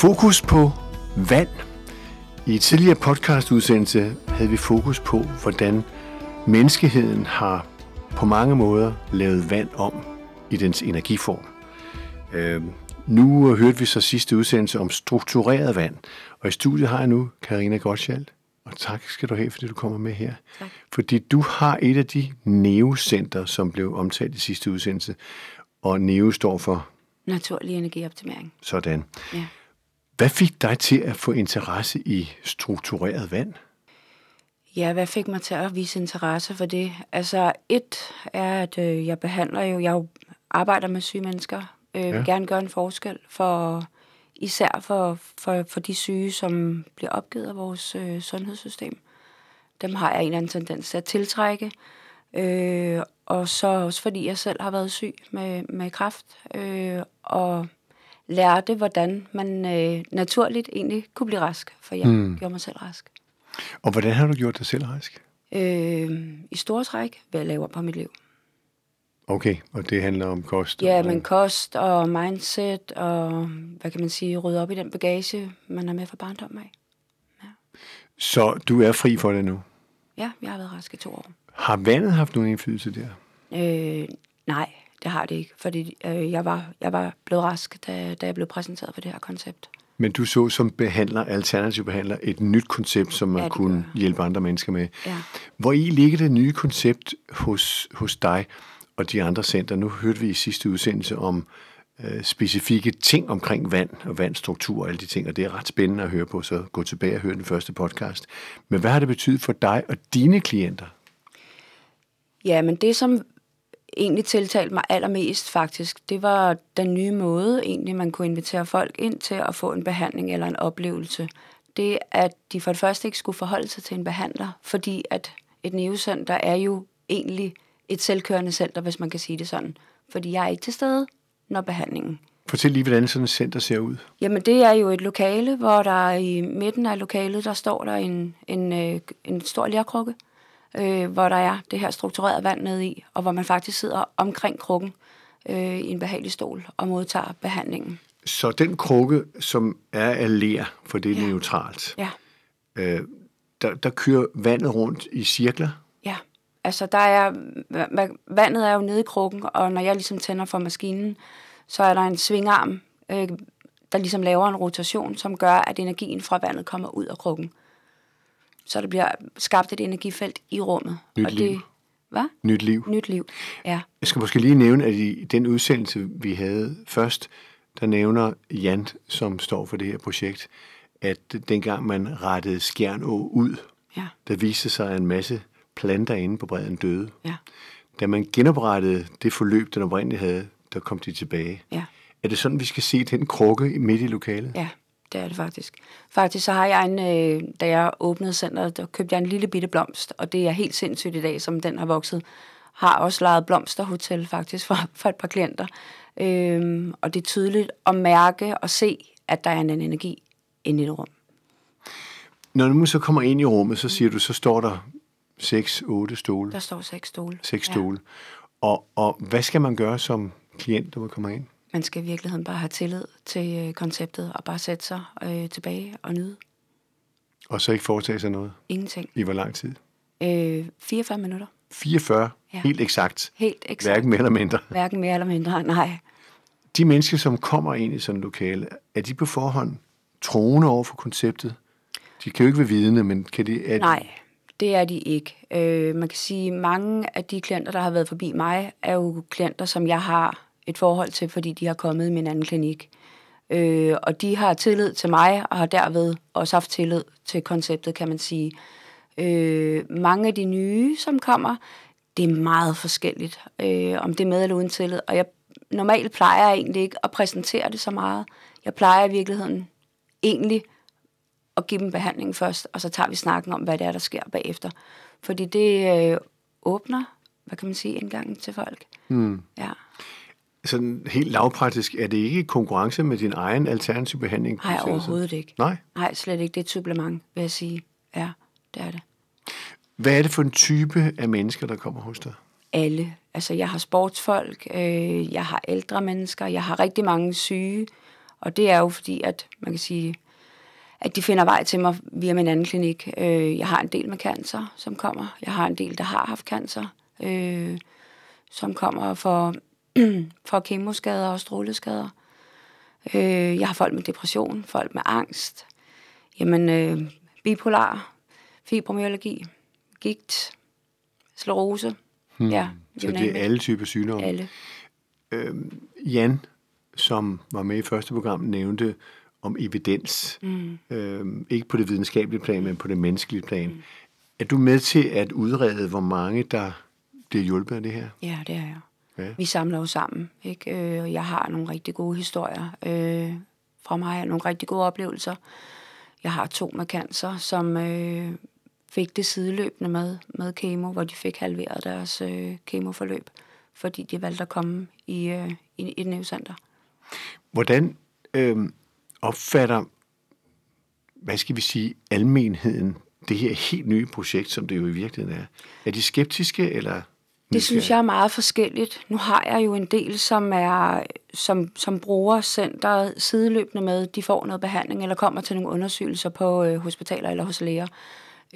Fokus på vand. I et tidligere podcastudsendelse havde vi fokus på, hvordan menneskeheden har på mange måder lavet vand om i dens energiform. Øh, nu hørte vi så sidste udsendelse om struktureret vand, og i studiet har jeg nu Karina Gottschalk. Og tak skal du have, fordi du kommer med her. Tak. Fordi du har et af de NEO-center, som blev omtalt i sidste udsendelse, og NEO står for Naturlig energioptimering. sådan. Ja. Hvad fik dig til at få interesse i struktureret vand? Ja, hvad fik mig til at vise interesse for det? Altså, et er, at øh, jeg behandler jo, jeg jo arbejder med syge mennesker. Øh, ja. vil gerne gøre en forskel for, især for, for, for de syge, som bliver opgivet af vores øh, sundhedssystem. Dem har jeg en eller anden tendens til at tiltrække. Øh, og så også fordi jeg selv har været syg med, med kræft, øh, og lærte, hvordan man øh, naturligt egentlig kunne blive rask, for jeg mm. gjorde mig selv rask. Og hvordan har du gjort dig selv rask? Øh, I store træk ved at lave om på mit liv. Okay, og det handler om kost? Ja, og, men kost og mindset og, hvad kan man sige, rydde op i den bagage, man er med fra barndom af. Så du er fri for det nu? Ja, jeg har været rask i to år. Har vandet haft nogen indflydelse der? Øh, nej, det har det ikke, fordi øh, jeg, var, jeg var blevet rask, da, da jeg blev præsenteret for det her koncept. Men du så som behandler, alternativ behandler, et nyt koncept, som man Ja, kunne gør hjælpe andre mennesker med. Ja. Hvor i ligger det nye koncept hos, hos dig og de andre center? Nu hørte vi i sidste udsendelse om øh, specifikke ting omkring vand og vandstruktur og alle de ting, og det er ret spændende at høre på, så gå tilbage og hør den første podcast. Men hvad har det betydet for dig og dine klienter? Ja, men det, som egentlig tiltalte mig allermest faktisk, det var den nye måde, egentlig man kunne invitere folk ind til at få en behandling eller en oplevelse. Det, at de for det første ikke skulle forholde sig til en behandler, fordi at et neocenter er jo egentlig et selvkørende center, hvis man kan sige det sådan. Fordi jeg er ikke til stede, når behandlingen Fortæl lige, hvordan sådan et center ser ud. Jamen, det er jo et lokale, hvor der i midten af lokalet, der står der en, en, øh, en stor lærkrukke, øh, hvor der er det her strukturerede vand nede i, og hvor man faktisk sidder omkring krukken øh, i en behagelig stol og modtager behandlingen. Så den krukke, som er af ler, for det er ja. Neutralt, Ja, øh, der, der kører vandet rundt i cirkler. ja. Altså, der er, va- va- vandet er jo nede i krukken, og når jeg ligesom tænder for maskinen, så er der en svingarm, øh, der ligesom laver en rotation, som gør, at energien fra vandet kommer ud af krukken. Så der bliver skabt et energifelt i rummet. Nyt og liv. det, hvad? Nyt liv. Nyt liv, ja. Jeg skal måske lige nævne, at i den udsendelse, vi havde først, der nævner Jan, som står for det her projekt, at dengang man rettede Skjernå ud, Ja, der viste sig, en masse planter inde på bredden døde. ja, Da man genoprettede det forløb, den oprindeligt havde, der kom de tilbage. ja, Er det sådan, vi skal se den krukke midt i lokalet? ja. Det er det faktisk. Faktisk så har jeg en, øh, da jeg åbnede centret, der købte jeg en lille bitte blomst, og det er helt sindssygt i dag, som den har vokset. Har også lejet blomsterhotel faktisk for, for et par klienter. Øhm, og det er tydeligt at mærke og se, at der er en energi inde i det rum. Når du så kommer ind i rummet, så siger du, så står der 6-8 stole. Der står seks stole. Seks stole. Og, og hvad skal man gøre som klient, når man kommer ind? Man skal i virkeligheden bare have tillid til øh, konceptet og bare sætte sig øh, tilbage og nyde Og så ikke foretage sig noget? ingenting. I hvor lang tid? Øh, 44 minutter. 44, Ja. helt eksakt. Helt eksakt. Hverken mere eller mindre. Hverken mere eller mindre, nej. De mennesker, som kommer ind i sådan et lokale, er de på forhånd troende over for konceptet? De kan jo ikke være vidne, men kan de... Er Nej, det er de ikke. Øh, man kan sige, mange af de klienter, der har været forbi mig, er jo klienter, som jeg har et forhold til, fordi de har kommet i min anden klinik. Øh, og de har tillid til mig, og har derved også haft tillid til konceptet, kan man sige. Øh, mange af de nye, som kommer, det er meget forskelligt, øh, om det er med eller uden tillid. Og jeg normalt plejer jeg egentlig ikke at præsentere det så meget. Jeg plejer i virkeligheden egentlig at give dem behandling først, og så tager vi snakken om, hvad det er, der sker bagefter. Fordi det øh, åbner, hvad kan man sige, indgangen til folk. Hmm. Ja. Sådan helt lavpraktisk, er det ikke konkurrence med din egen alternativ behandling? Nej, overhovedet ikke. Nej. Nej, slet ikke. Det er et supplement, vil jeg sige. Ja, det er det. Hvad er det for en type af mennesker, der kommer hos dig? Alle. Altså, jeg har sportsfolk, øh, jeg har ældre mennesker, jeg har rigtig mange syge, Og det er jo fordi, at man kan sige, at de finder vej til mig via min anden klinik. Øh, jeg har en del med cancer, som kommer. Jeg har en del, der har haft cancer, øh, som kommer for, for kemoskader og stråleskader. Øh, jeg har folk med depression, folk med angst, jamen øh, bipolar, fibromyalgi, gigt, sklerose. Hmm. Ja, så det er alle typer sygdomme? Alle. Øhm, Jan, som var med i første program, nævnte om evidens. Mm. Øhm, ikke på det videnskabelige plan, men på det menneskelige plan. Mm. Er du med til at udrede, hvor mange der bliver hjulpet af det her? Ja, det er jeg. Ja. Vi samler jo sammen. Ikke? Øh, jeg har nogle rigtig gode historier øh, fra mig, nogle rigtig gode oplevelser. Jeg har to med cancer, som øh, fik det sideløbende med, med kemo, hvor de fik halveret deres øh, kemoforløb, fordi de valgte at komme i, øh, i, i et nevcenter. Hvordan øh, opfatter, hvad skal vi sige, almenheden det her helt nye projekt, som det jo i virkeligheden er? Er de skeptiske, eller det synes jeg er meget forskelligt. Nu har jeg jo en del, som er som, som bruger centret sideløbende med, de får noget behandling eller kommer til nogle undersøgelser på øh, hospitaler eller hos læger.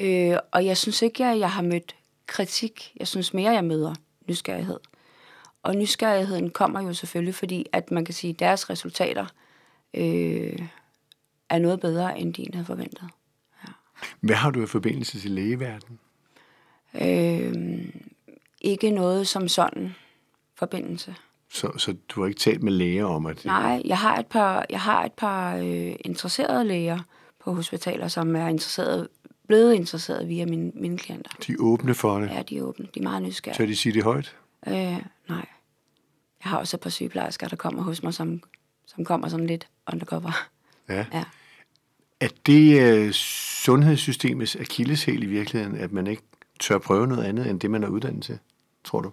Øh, og jeg synes ikke, at jeg har mødt kritik. Jeg synes mere, jeg møder nysgerrighed. Og nysgerrigheden kommer jo selvfølgelig, fordi at man kan sige, at deres resultater øh, er noget bedre, end de havde forventet. Ja. Hvad har du i forbindelse til lægeverdenen? Øh, ikke noget som sådan forbindelse. Så, så du har ikke talt med læger om at... Nej, jeg har et par, jeg har et par øh, interesserede læger på hospitaler, som er interesseret, blevet interesseret via mine, mine klienter. De er åbne for det? Ja, de er åbne. De er meget nysgerrige. Så de siger det højt? Øh, nej. Jeg har også et par sygeplejersker, der kommer hos mig, som, som kommer sådan lidt undercover. Ja. ja. Er det uh, sundhedssystemets akilleshæl i virkeligheden, at man ikke tør prøve noget andet, end det, man er uddannet til, tror du?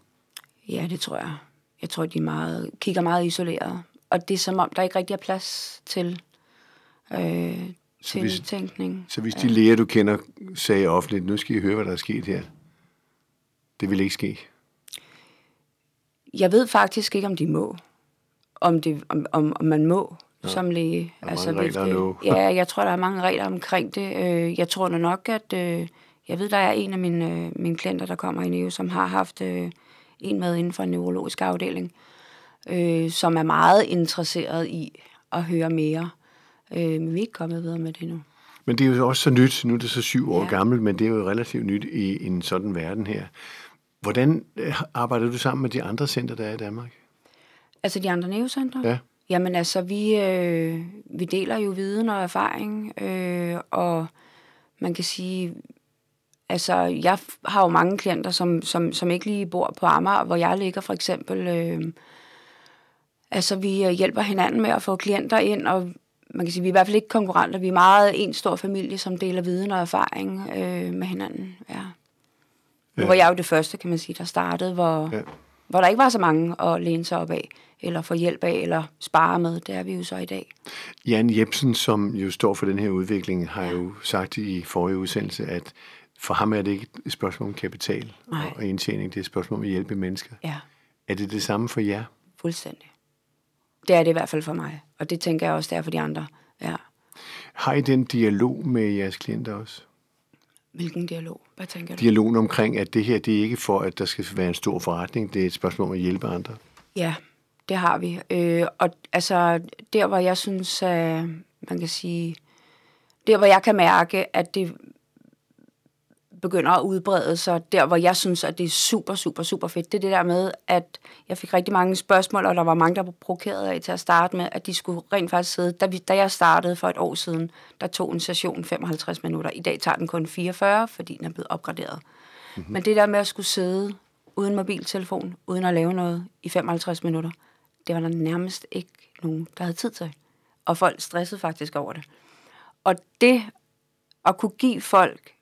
Ja, det tror jeg. Jeg tror, de meget, kigger meget isoleret. Og det er som om, der ikke rigtig er plads til, øh, til hvis, tænkning. Så hvis de ja. læger, du kender, sagde offentligt, nu skal I høre, hvad der er sket her, det vil ikke ske? Jeg ved faktisk ikke, om de må. Om, det, om, om, om man må ja. som læge. Der er altså, mange regler nu. ja, jeg tror, der er mange regler omkring det. Øh, jeg tror nok, at øh, jeg ved, der er en af mine, øh, mine klienter, der kommer i NEO, som har haft øh, en med inden for en neurologisk afdeling, øh, som er meget interesseret i at høre mere. Øh, men vi er ikke kommet videre med det nu. Men det er jo også så nyt, nu er det så syv år ja. gammelt, men det er jo relativt nyt i en sådan verden her. Hvordan øh, arbejder du sammen med de andre center, der er i Danmark? Altså de andre neocenter? Ja. Jamen altså, vi, øh, vi deler jo viden og erfaring, øh, og man kan sige, Altså, jeg har jo mange klienter, som, som, som ikke lige bor på Amager, hvor jeg ligger for eksempel. Øh, altså, vi øh, hjælper hinanden med at få klienter ind, og man kan sige, vi er i hvert fald ikke konkurrenter. Vi er meget en stor familie, som deler viden og erfaring øh, med hinanden. Ja. Nu ja. var jeg jo det første, kan man sige, der startede, hvor, ja. hvor der ikke var så mange at læne sig op af, eller få hjælp af, eller spare med. Det er vi jo så i dag. Jan Jebsen, som jo står for den her udvikling, har jo sagt i forrige udsendelse, at for ham er det ikke et spørgsmål om kapital Nej. og indtjening, det er et spørgsmål om at hjælpe mennesker. Ja. Er det det samme for jer? Fuldstændig. Det er det i hvert fald for mig, og det tænker jeg også, det er for de andre. Ja. Har I den dialog med jeres klienter også? Hvilken dialog? Hvad tænker du? Dialogen omkring, at det her, det er ikke for, at der skal være en stor forretning, det er et spørgsmål om at hjælpe andre. Ja, det har vi. Øh, og altså, der hvor jeg synes, at man kan sige, der hvor jeg kan mærke, at det begynder at udbrede sig der, hvor jeg synes, at det er super, super, super fedt. Det er det der med, at jeg fik rigtig mange spørgsmål, og der var mange, der var provokeret af til at starte med, at de skulle rent faktisk sidde. Da, vi, da jeg startede for et år siden, der tog en session 55 minutter. I dag tager den kun 44, fordi den er blevet opgraderet. Mm-hmm. Men det der med at skulle sidde uden mobiltelefon, uden at lave noget i 55 minutter, det var der nærmest ikke nogen, der havde tid til. Og folk stressede faktisk over det. Og det at kunne give folk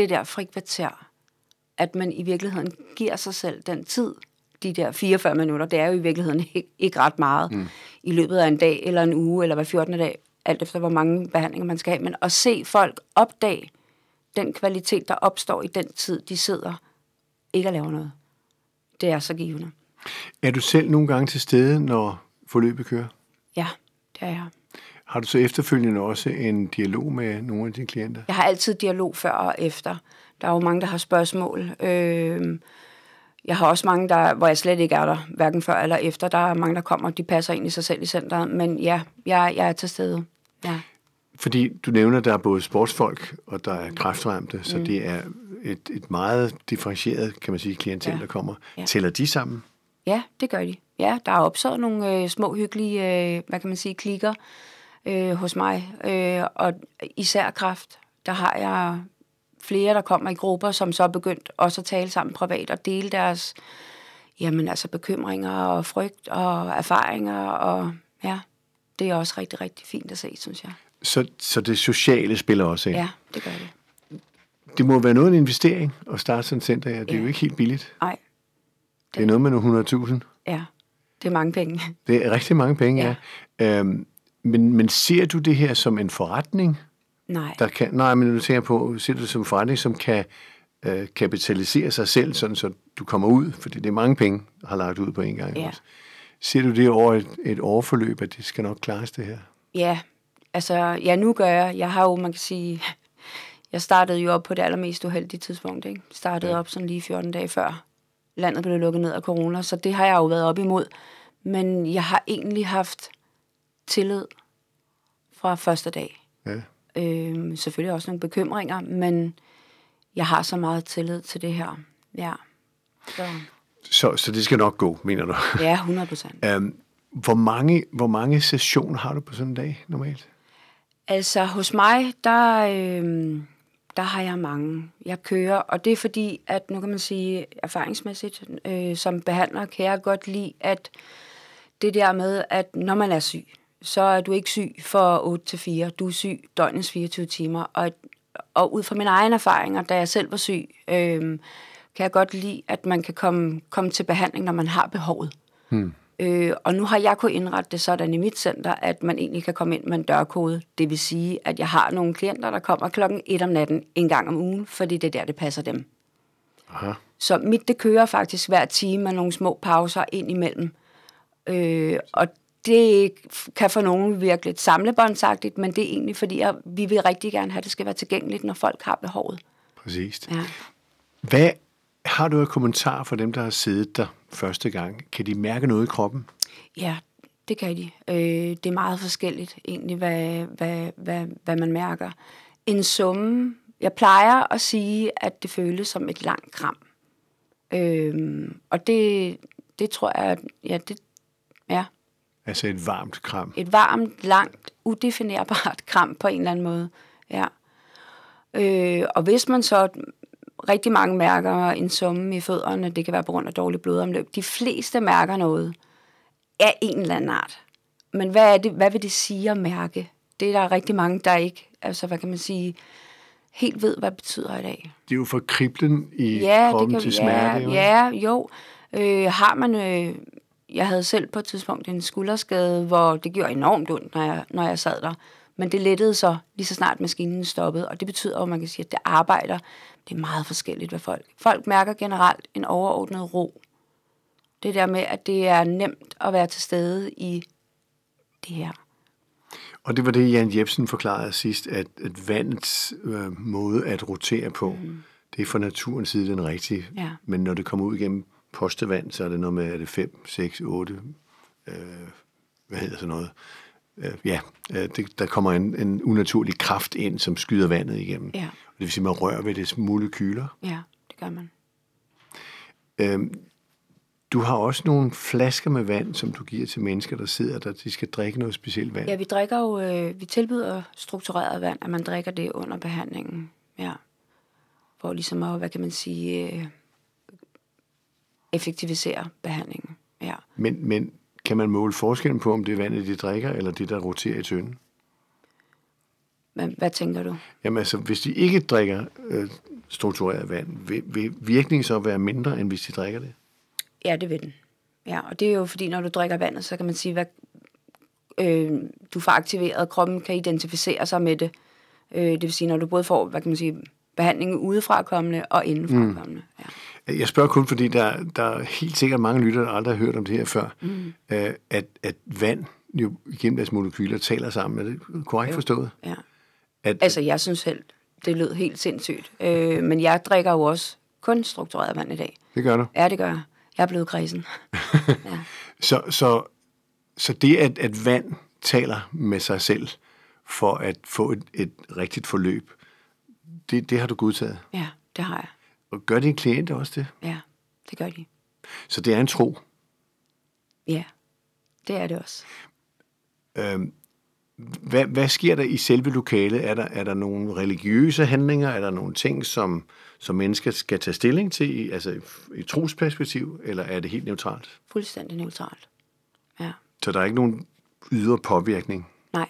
det der frikvarter, at man i virkeligheden giver sig selv den tid, de der 44 minutter, det er jo i virkeligheden ikke, ikke ret meget mm. i løbet af en dag, eller en uge, eller hver 14. dag, alt efter hvor mange behandlinger man skal have, men at se folk opdage den kvalitet, der opstår i den tid, de sidder ikke at lave noget, det er så givende. Er du selv nogle gange til stede, når forløbet kører? Ja, det det er jeg. Har du så efterfølgende også en dialog med nogle af dine klienter? Jeg har altid dialog før og efter. Der er jo mange, der har spørgsmål. Øh, jeg har også mange, der, hvor jeg slet ikke er der, hverken før eller efter. Der er mange, der kommer, de passer ind i sig selv i centret. Men ja, jeg, jeg er til stede. Ja. Fordi du nævner, der er både sportsfolk og der er kræftramte, så mm. det er et, et meget differentieret, kan man sige, klientel, ja. der kommer. Ja. Tæller de sammen? Ja, det gør de. Ja, der er opsat nogle øh, små hyggelige, øh, hvad kan man sige, klikker øh, hos mig. Øh, og især kræft, der har jeg flere, der kommer i grupper, som så er begyndt også at tale sammen privat og dele deres jamen, altså bekymringer og frygt og erfaringer. Og ja, det er også rigtig, rigtig fint at se, synes jeg. Så, så det sociale spiller også ind? Ja, det gør det. Det må være noget af en investering at starte sådan et center her. Det er ja. jo ikke helt billigt. Nej. Det, det er noget med nogle 100.000. Ja, det er mange penge. Det er rigtig mange penge, ja. ja. Øhm, men, men ser du det her som en forretning? Nej. Der kan, nej, men du tænker på, ser du det som en forretning, som kan øh, kapitalisere sig selv, sådan så du kommer ud, fordi det er mange penge, har lagt ud på en gang. Ja. Også. Ser du det over et, et overforløb, at det skal nok klares det her? Ja, altså, ja, nu gør jeg. Jeg har jo, man kan sige, jeg startede jo op på det allermest uheldige tidspunkt, ikke? Startede ja. op sådan lige 14 dage før landet blev lukket ned af corona, så det har jeg jo været op imod. Men jeg har egentlig haft tillid fra første dag. Ja. Øhm, selvfølgelig også nogle bekymringer, men jeg har så meget tillid til det her. Ja. Så, så, så det skal nok gå, mener du? Ja, 100 procent. øhm, hvor, mange, hvor mange sessioner har du på sådan en dag normalt? Altså hos mig, der, øhm, der har jeg mange. Jeg kører, og det er fordi, at nu kan man sige erfaringsmæssigt, øh, som behandler, kan jeg godt lide, at det der med, at når man er syg, så er du ikke syg for 8 til 4. Du er syg døgnets 24 timer. Og, og ud fra mine egne erfaringer, da jeg selv var syg, øh, kan jeg godt lide, at man kan komme, komme til behandling, når man har behovet. Hmm. Øh, og nu har jeg kunnet indrette det sådan i mit center, at man egentlig kan komme ind med en dørkode. Det vil sige, at jeg har nogle klienter, der kommer klokken 1 om natten en gang om ugen, fordi det er der, det passer dem. Aha. Så mit, det kører faktisk hver time med nogle små pauser ind imellem. Øh, og det kan for nogen virke lidt samlebåndsagtigt, men det er egentlig fordi, at vi vil rigtig gerne have, at det skal være tilgængeligt, når folk har behovet. Præcis. Ja. Hvad har du et kommentar for dem, der har siddet der første gang? Kan de mærke noget i kroppen? Ja, det kan de. Øh, det er meget forskelligt egentlig, hvad, hvad, hvad, hvad man mærker. En summe, jeg plejer at sige, at det føles som et langt kram. Øh, og det, det tror jeg, ja, det. Altså et varmt kram? Et varmt, langt, udefinerbart kram på en eller anden måde, ja. Øh, og hvis man så rigtig mange mærker en summe i fødderne, det kan være på grund af dårlig blodomløb. De fleste mærker noget af en eller anden art. Men hvad, er det, hvad vil det sige at mærke? Det er der rigtig mange, der ikke, altså hvad kan man sige, helt ved, hvad det betyder i dag. Det er jo for kriblen i ja, kroppen det kan, til smerte. Ja, jo. ja jo. Øh, har man, øh, jeg havde selv på et tidspunkt en skulderskade, hvor det gjorde enormt ondt, når jeg, når jeg sad der. Men det lettede så lige så snart maskinen stoppede, og det betyder at man kan sige, at det arbejder. Det er meget forskelligt ved folk. Folk mærker generelt en overordnet ro. Det der med, at det er nemt at være til stede i det her. Og det var det, Jan Jebsen forklarede sidst, at, at vandets øh, måde at rotere på, mm. det er fra naturens side den rigtige. Ja. Men når det kommer ud gennem postevand, så er det noget med, er det 5, 6, 8, øh, hvad hedder sådan noget, øh, ja, øh, det, der kommer en, en unaturlig kraft ind, som skyder vandet igennem. Ja. Det vil sige, man rører ved det molekyler. Ja, det gør man. Øhm, du har også nogle flasker med vand, som du giver til mennesker, der sidder der, de skal drikke noget specielt vand. Ja, vi drikker jo, øh, vi tilbyder struktureret vand, at man drikker det under behandlingen. Ja. For ligesom at, hvad kan man sige, øh, effektivisere behandlingen. Ja. Men, men kan man måle forskellen på, om det er vandet, de drikker, eller det, der roterer i tønden? Hvad, hvad tænker du? Jamen altså, hvis de ikke drikker øh, struktureret vand, vil, vil virkningen så være mindre, end hvis de drikker det? Ja, det vil den. Ja, og det er jo fordi, når du drikker vandet, så kan man sige, hvad øh, du får aktiveret, kroppen kan identificere sig med det. Øh, det vil sige, når du både får, hvad kan man sige, behandlingen udefra kommende og indenfra kommende. Mm. Ja. Jeg spørger kun, fordi der, der er helt sikkert mange lyttere, der aldrig har hørt om det her før, mm. øh, at, at vand jo igennem deres molekyler taler sammen. Er det korrekt forstået? Ja. At, Altså, jeg synes selv, det lød helt sindssygt. Øh, men jeg drikker jo også kun struktureret vand i dag. det gør du. Ja, det gør jeg. Jeg er blevet kredsen. Så, så, så det, at, at vand taler med sig selv for at få et, et rigtigt forløb, det, det har du godtaget. Ja, det har jeg. Og gør dine klienter også det? Ja, det gør de. Så det er en tro. Ja, det er det også. Øhm, hvad, hvad sker der i selve lokalet? Er der, er der nogle religiøse handlinger? Er der nogle ting, som, som mennesker skal tage stilling til, i- altså i, i trosperspektiv? Eller er det helt neutralt? Fuldstændig neutralt. Ja. Så der er ikke nogen ydre påvirkning? Nej,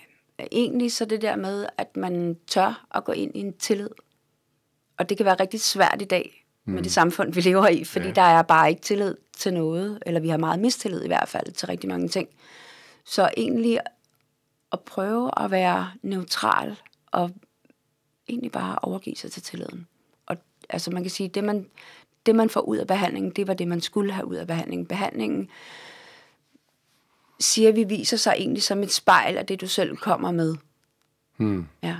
egentlig så det der med, at man tør at gå ind i en tillid. Og det kan være rigtig svært i dag mm. med det samfund, vi lever i, fordi Ja. der er bare ikke tillid til noget, eller vi har meget mistillid i hvert fald til rigtig mange ting. Så egentlig at prøve at være neutral og egentlig bare overgive sig til tilliden. Og altså man kan sige, det man, det man får ud af behandlingen, det var det, man skulle have ud af behandlingen. Behandlingen siger vi, viser sig egentlig som et spejl af det, du selv kommer med. Hmm. Ja,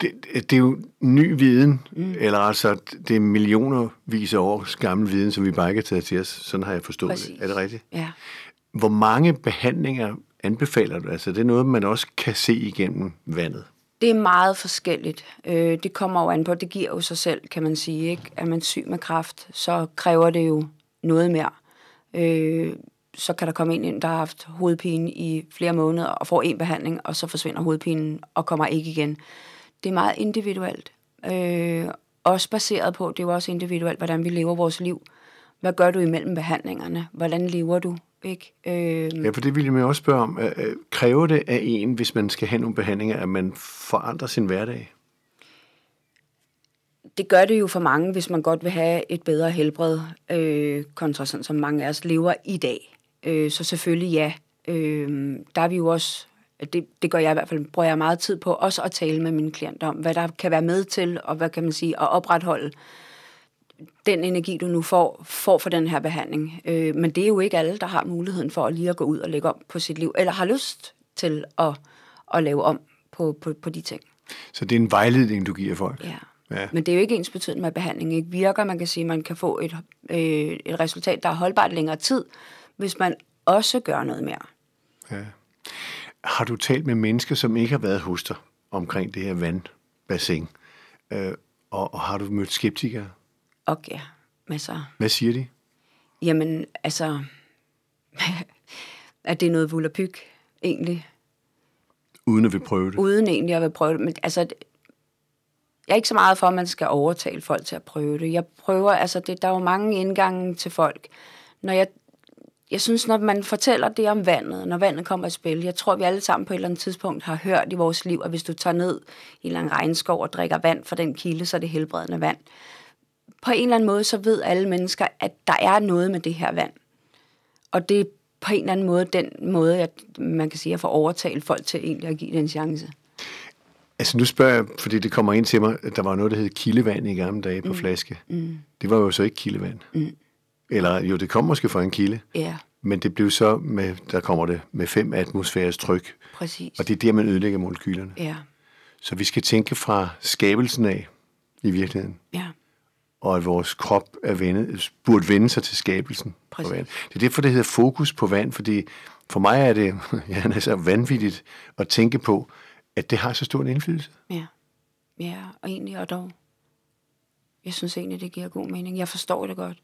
Det, det er jo ny viden, mm. eller altså det er millionervis af års gammel viden, som vi bare ikke har taget til os. Sådan har jeg forstået Præcis. det. Er det rigtigt? ja. Hvor mange behandlinger anbefaler du? Altså det er noget, man også kan se igennem vandet. Det er meget forskelligt. Øh, det kommer jo an på, det giver jo sig selv, kan man sige. Ikke? Er man syg med kræft, så kræver det jo noget mere. Øh, så kan der komme en ind, der har haft hovedpine i flere måneder og får en behandling, og så forsvinder hovedpinen og kommer ikke igen. Det er meget individuelt. Øh, også baseret på, det er jo også individuelt, hvordan vi lever vores liv. Hvad gør du imellem behandlingerne? Hvordan lever du? Ikke? Øh, Ja, for det ville jeg også spørge om. Øh, øh, Kræver det af en, hvis man skal have nogle behandlinger, at man forandrer sin hverdag? det gør det jo for mange, hvis man godt vil have et bedre helbred, øh, kontra sådan som mange af os lever i dag. Øh, så selvfølgelig ja. Øh, der er vi jo også, det, det gør jeg i hvert fald, bruger jeg meget tid på, også at tale med mine klienter om, hvad der kan være med til, og hvad kan man sige, at opretholde den energi, du nu får, får for den her behandling. Øh, men det er jo ikke alle, der har muligheden for at lige at gå ud og lægge om på sit liv, eller har lyst til at, at lave om på, på, på de ting. Så det er en vejledning, du giver folk? Ja. Ja. Men det er jo ikke ens betydende med, at behandlingen ikke virker. Man kan sige, at man kan få et, øh, et resultat, der er holdbart længere tid, hvis man også gør noget mere. ja. Har du talt med mennesker, som ikke har været hos dig omkring det her vandbassin? Øh, og, og har du mødt skeptikere? Ja, masser. Hvad siger de? Jamen, altså, at det er noget vulderpyg, egentlig. Uden at vi prøve det? Uden egentlig at vil prøve det. Men altså, jeg er ikke så meget for, at man skal overtale folk til at prøve det. Jeg prøver, altså, det, der er jo mange indgange til folk. Når jeg, jeg synes, når man fortæller det om vandet, når vandet kommer i spil, jeg tror, vi alle sammen på et eller andet tidspunkt har hørt i vores liv, at hvis du tager ned i en anden regnskov og drikker vand fra den kilde, så er det helbredende vand. På en eller anden måde, så ved alle mennesker, at der er noget med det her vand. Og det er på en eller anden måde den måde, at man kan sige, at få overtalt folk til egentlig at give det en chance. Altså nu spørger jeg, fordi det kommer ind til mig, at der var noget, der hed kildevand i gamle dage på mm. flaske. Mm. Det var jo så ikke kildevand. Mm. Eller jo, det kom måske fra en kilde, Ja, men det blev så, med, der kommer det, med 5 atmosfæres tryk. præcis. Og det er der, man ødelægger molekylerne. Ja, Så vi skal tænke fra skabelsen af i virkeligheden, ja, og at vores krop er vendet, burde vende sig til skabelsen Præcis. på vand. Det er derfor, det hedder fokus på vand, fordi for mig er det ja, altså vanvittigt at tænke på, at det har så stor en indflydelse. ja. Ja, og egentlig og dog. Jeg synes egentlig, det giver god mening. Jeg forstår det godt.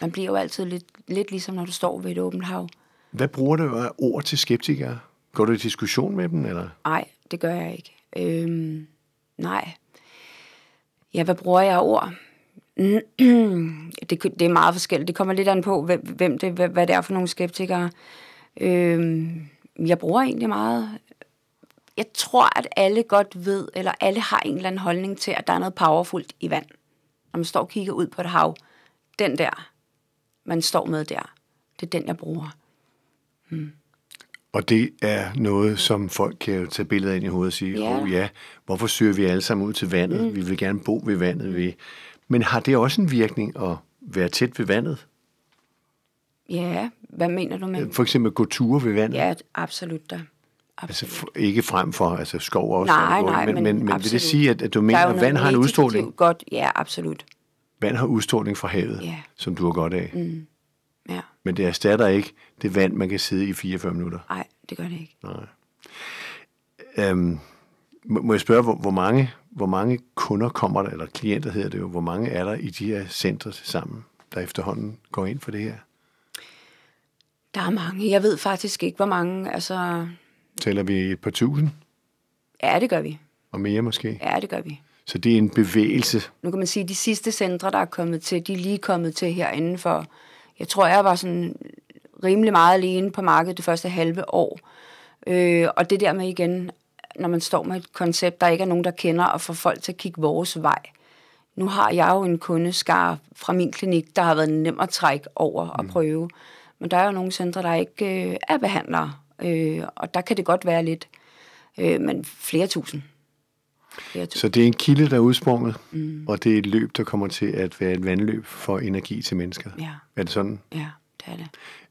Man bliver jo altid lidt, lidt ligesom, når du står ved et åbent hav. Hvad bruger du af ord til skeptikere? Går du i diskussion med dem, eller? Nej, det gør jeg ikke. Øhm, nej. Ja, hvad bruger jeg af ord? det, det er meget forskelligt. Det kommer lidt an på, hvem, det, hvad det er for nogle skeptikere. Øhm, jeg bruger egentlig meget... Jeg tror, at alle godt ved, eller alle har en eller anden holdning til, at der er noget powerfult i vand. Når man står og kigger ud på et hav, den der, man står med der, det er den, jeg bruger. Og det er noget, som folk kan tage billeder ind i hovedet og sige, Ja. oh, ja, hvorfor søger vi alle sammen ud til vandet? Mm. Vi vil gerne bo ved vandet. Vi... Men har det også en virkning at være tæt ved vandet? Ja, hvad mener du med? For eksempel gå ture ved vandet? Ja, absolut da. Altså absolut. f- ikke frem for altså skov også. Nej, nej, men, men men, men vil det sige, at, at du er mener, at vand har en udstråling, Godt, ja, absolut. Vand har udstråling fra havet, Ja. som du har godt af. Mm. Ja, Men det erstatter ikke det vand, man kan sidde i 44 minutter. nej, det gør det ikke. Nej. Øhm, må må jeg spørge, hvor, hvor, mange, hvor mange kunder kommer der, eller klienter hedder det jo, hvor mange er der i de her centre sammen, der efterhånden går ind for det her? Der er mange. Jeg ved faktisk ikke, hvor mange. Altså, Tæller vi et par tusind, ja, det gør vi. og mere måske? Ja, det gør vi. Så det er en bevægelse. Nu kan man sige, at de sidste centre, der er kommet til, de er lige kommet til herinde for, jeg tror, jeg var sådan rimelig meget alene på markedet det første halve år. Øh, og det der med igen, når man står med et koncept, der ikke er nogen, der kender, og får folk til at kigge vores vej. Nu har jeg jo en kundeskar fra min klinik, der har været nem at trække over og prøve. Men der er jo nogle centre, der ikke øh, er behandlere, øh, og der kan det godt være lidt, øh, men flere tusind. Så det er en kilde, der er udsprunget, mm. og det er et løb, der kommer til at være et vandløb for energi til mennesker. Ja, Er det sådan? ja, det er det.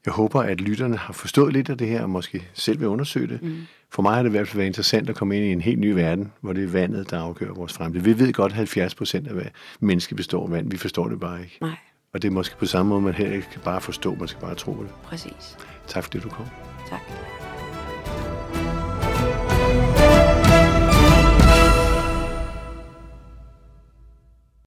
Jeg håber, at lytterne har forstået lidt af det her, og måske selv vil undersøge det. Mm. For mig har det i hvert fald været interessant at komme ind i en helt ny verden, hvor det er vandet, der afgør vores fremtid. Vi ved godt, at 70 procent af hvad mennesket består af vand. Vi forstår det bare ikke. Nej, Og det er måske på samme måde, man heller ikke kan bare forstå, man skal bare tro det. præcis. Tak fordi du kom. Tak.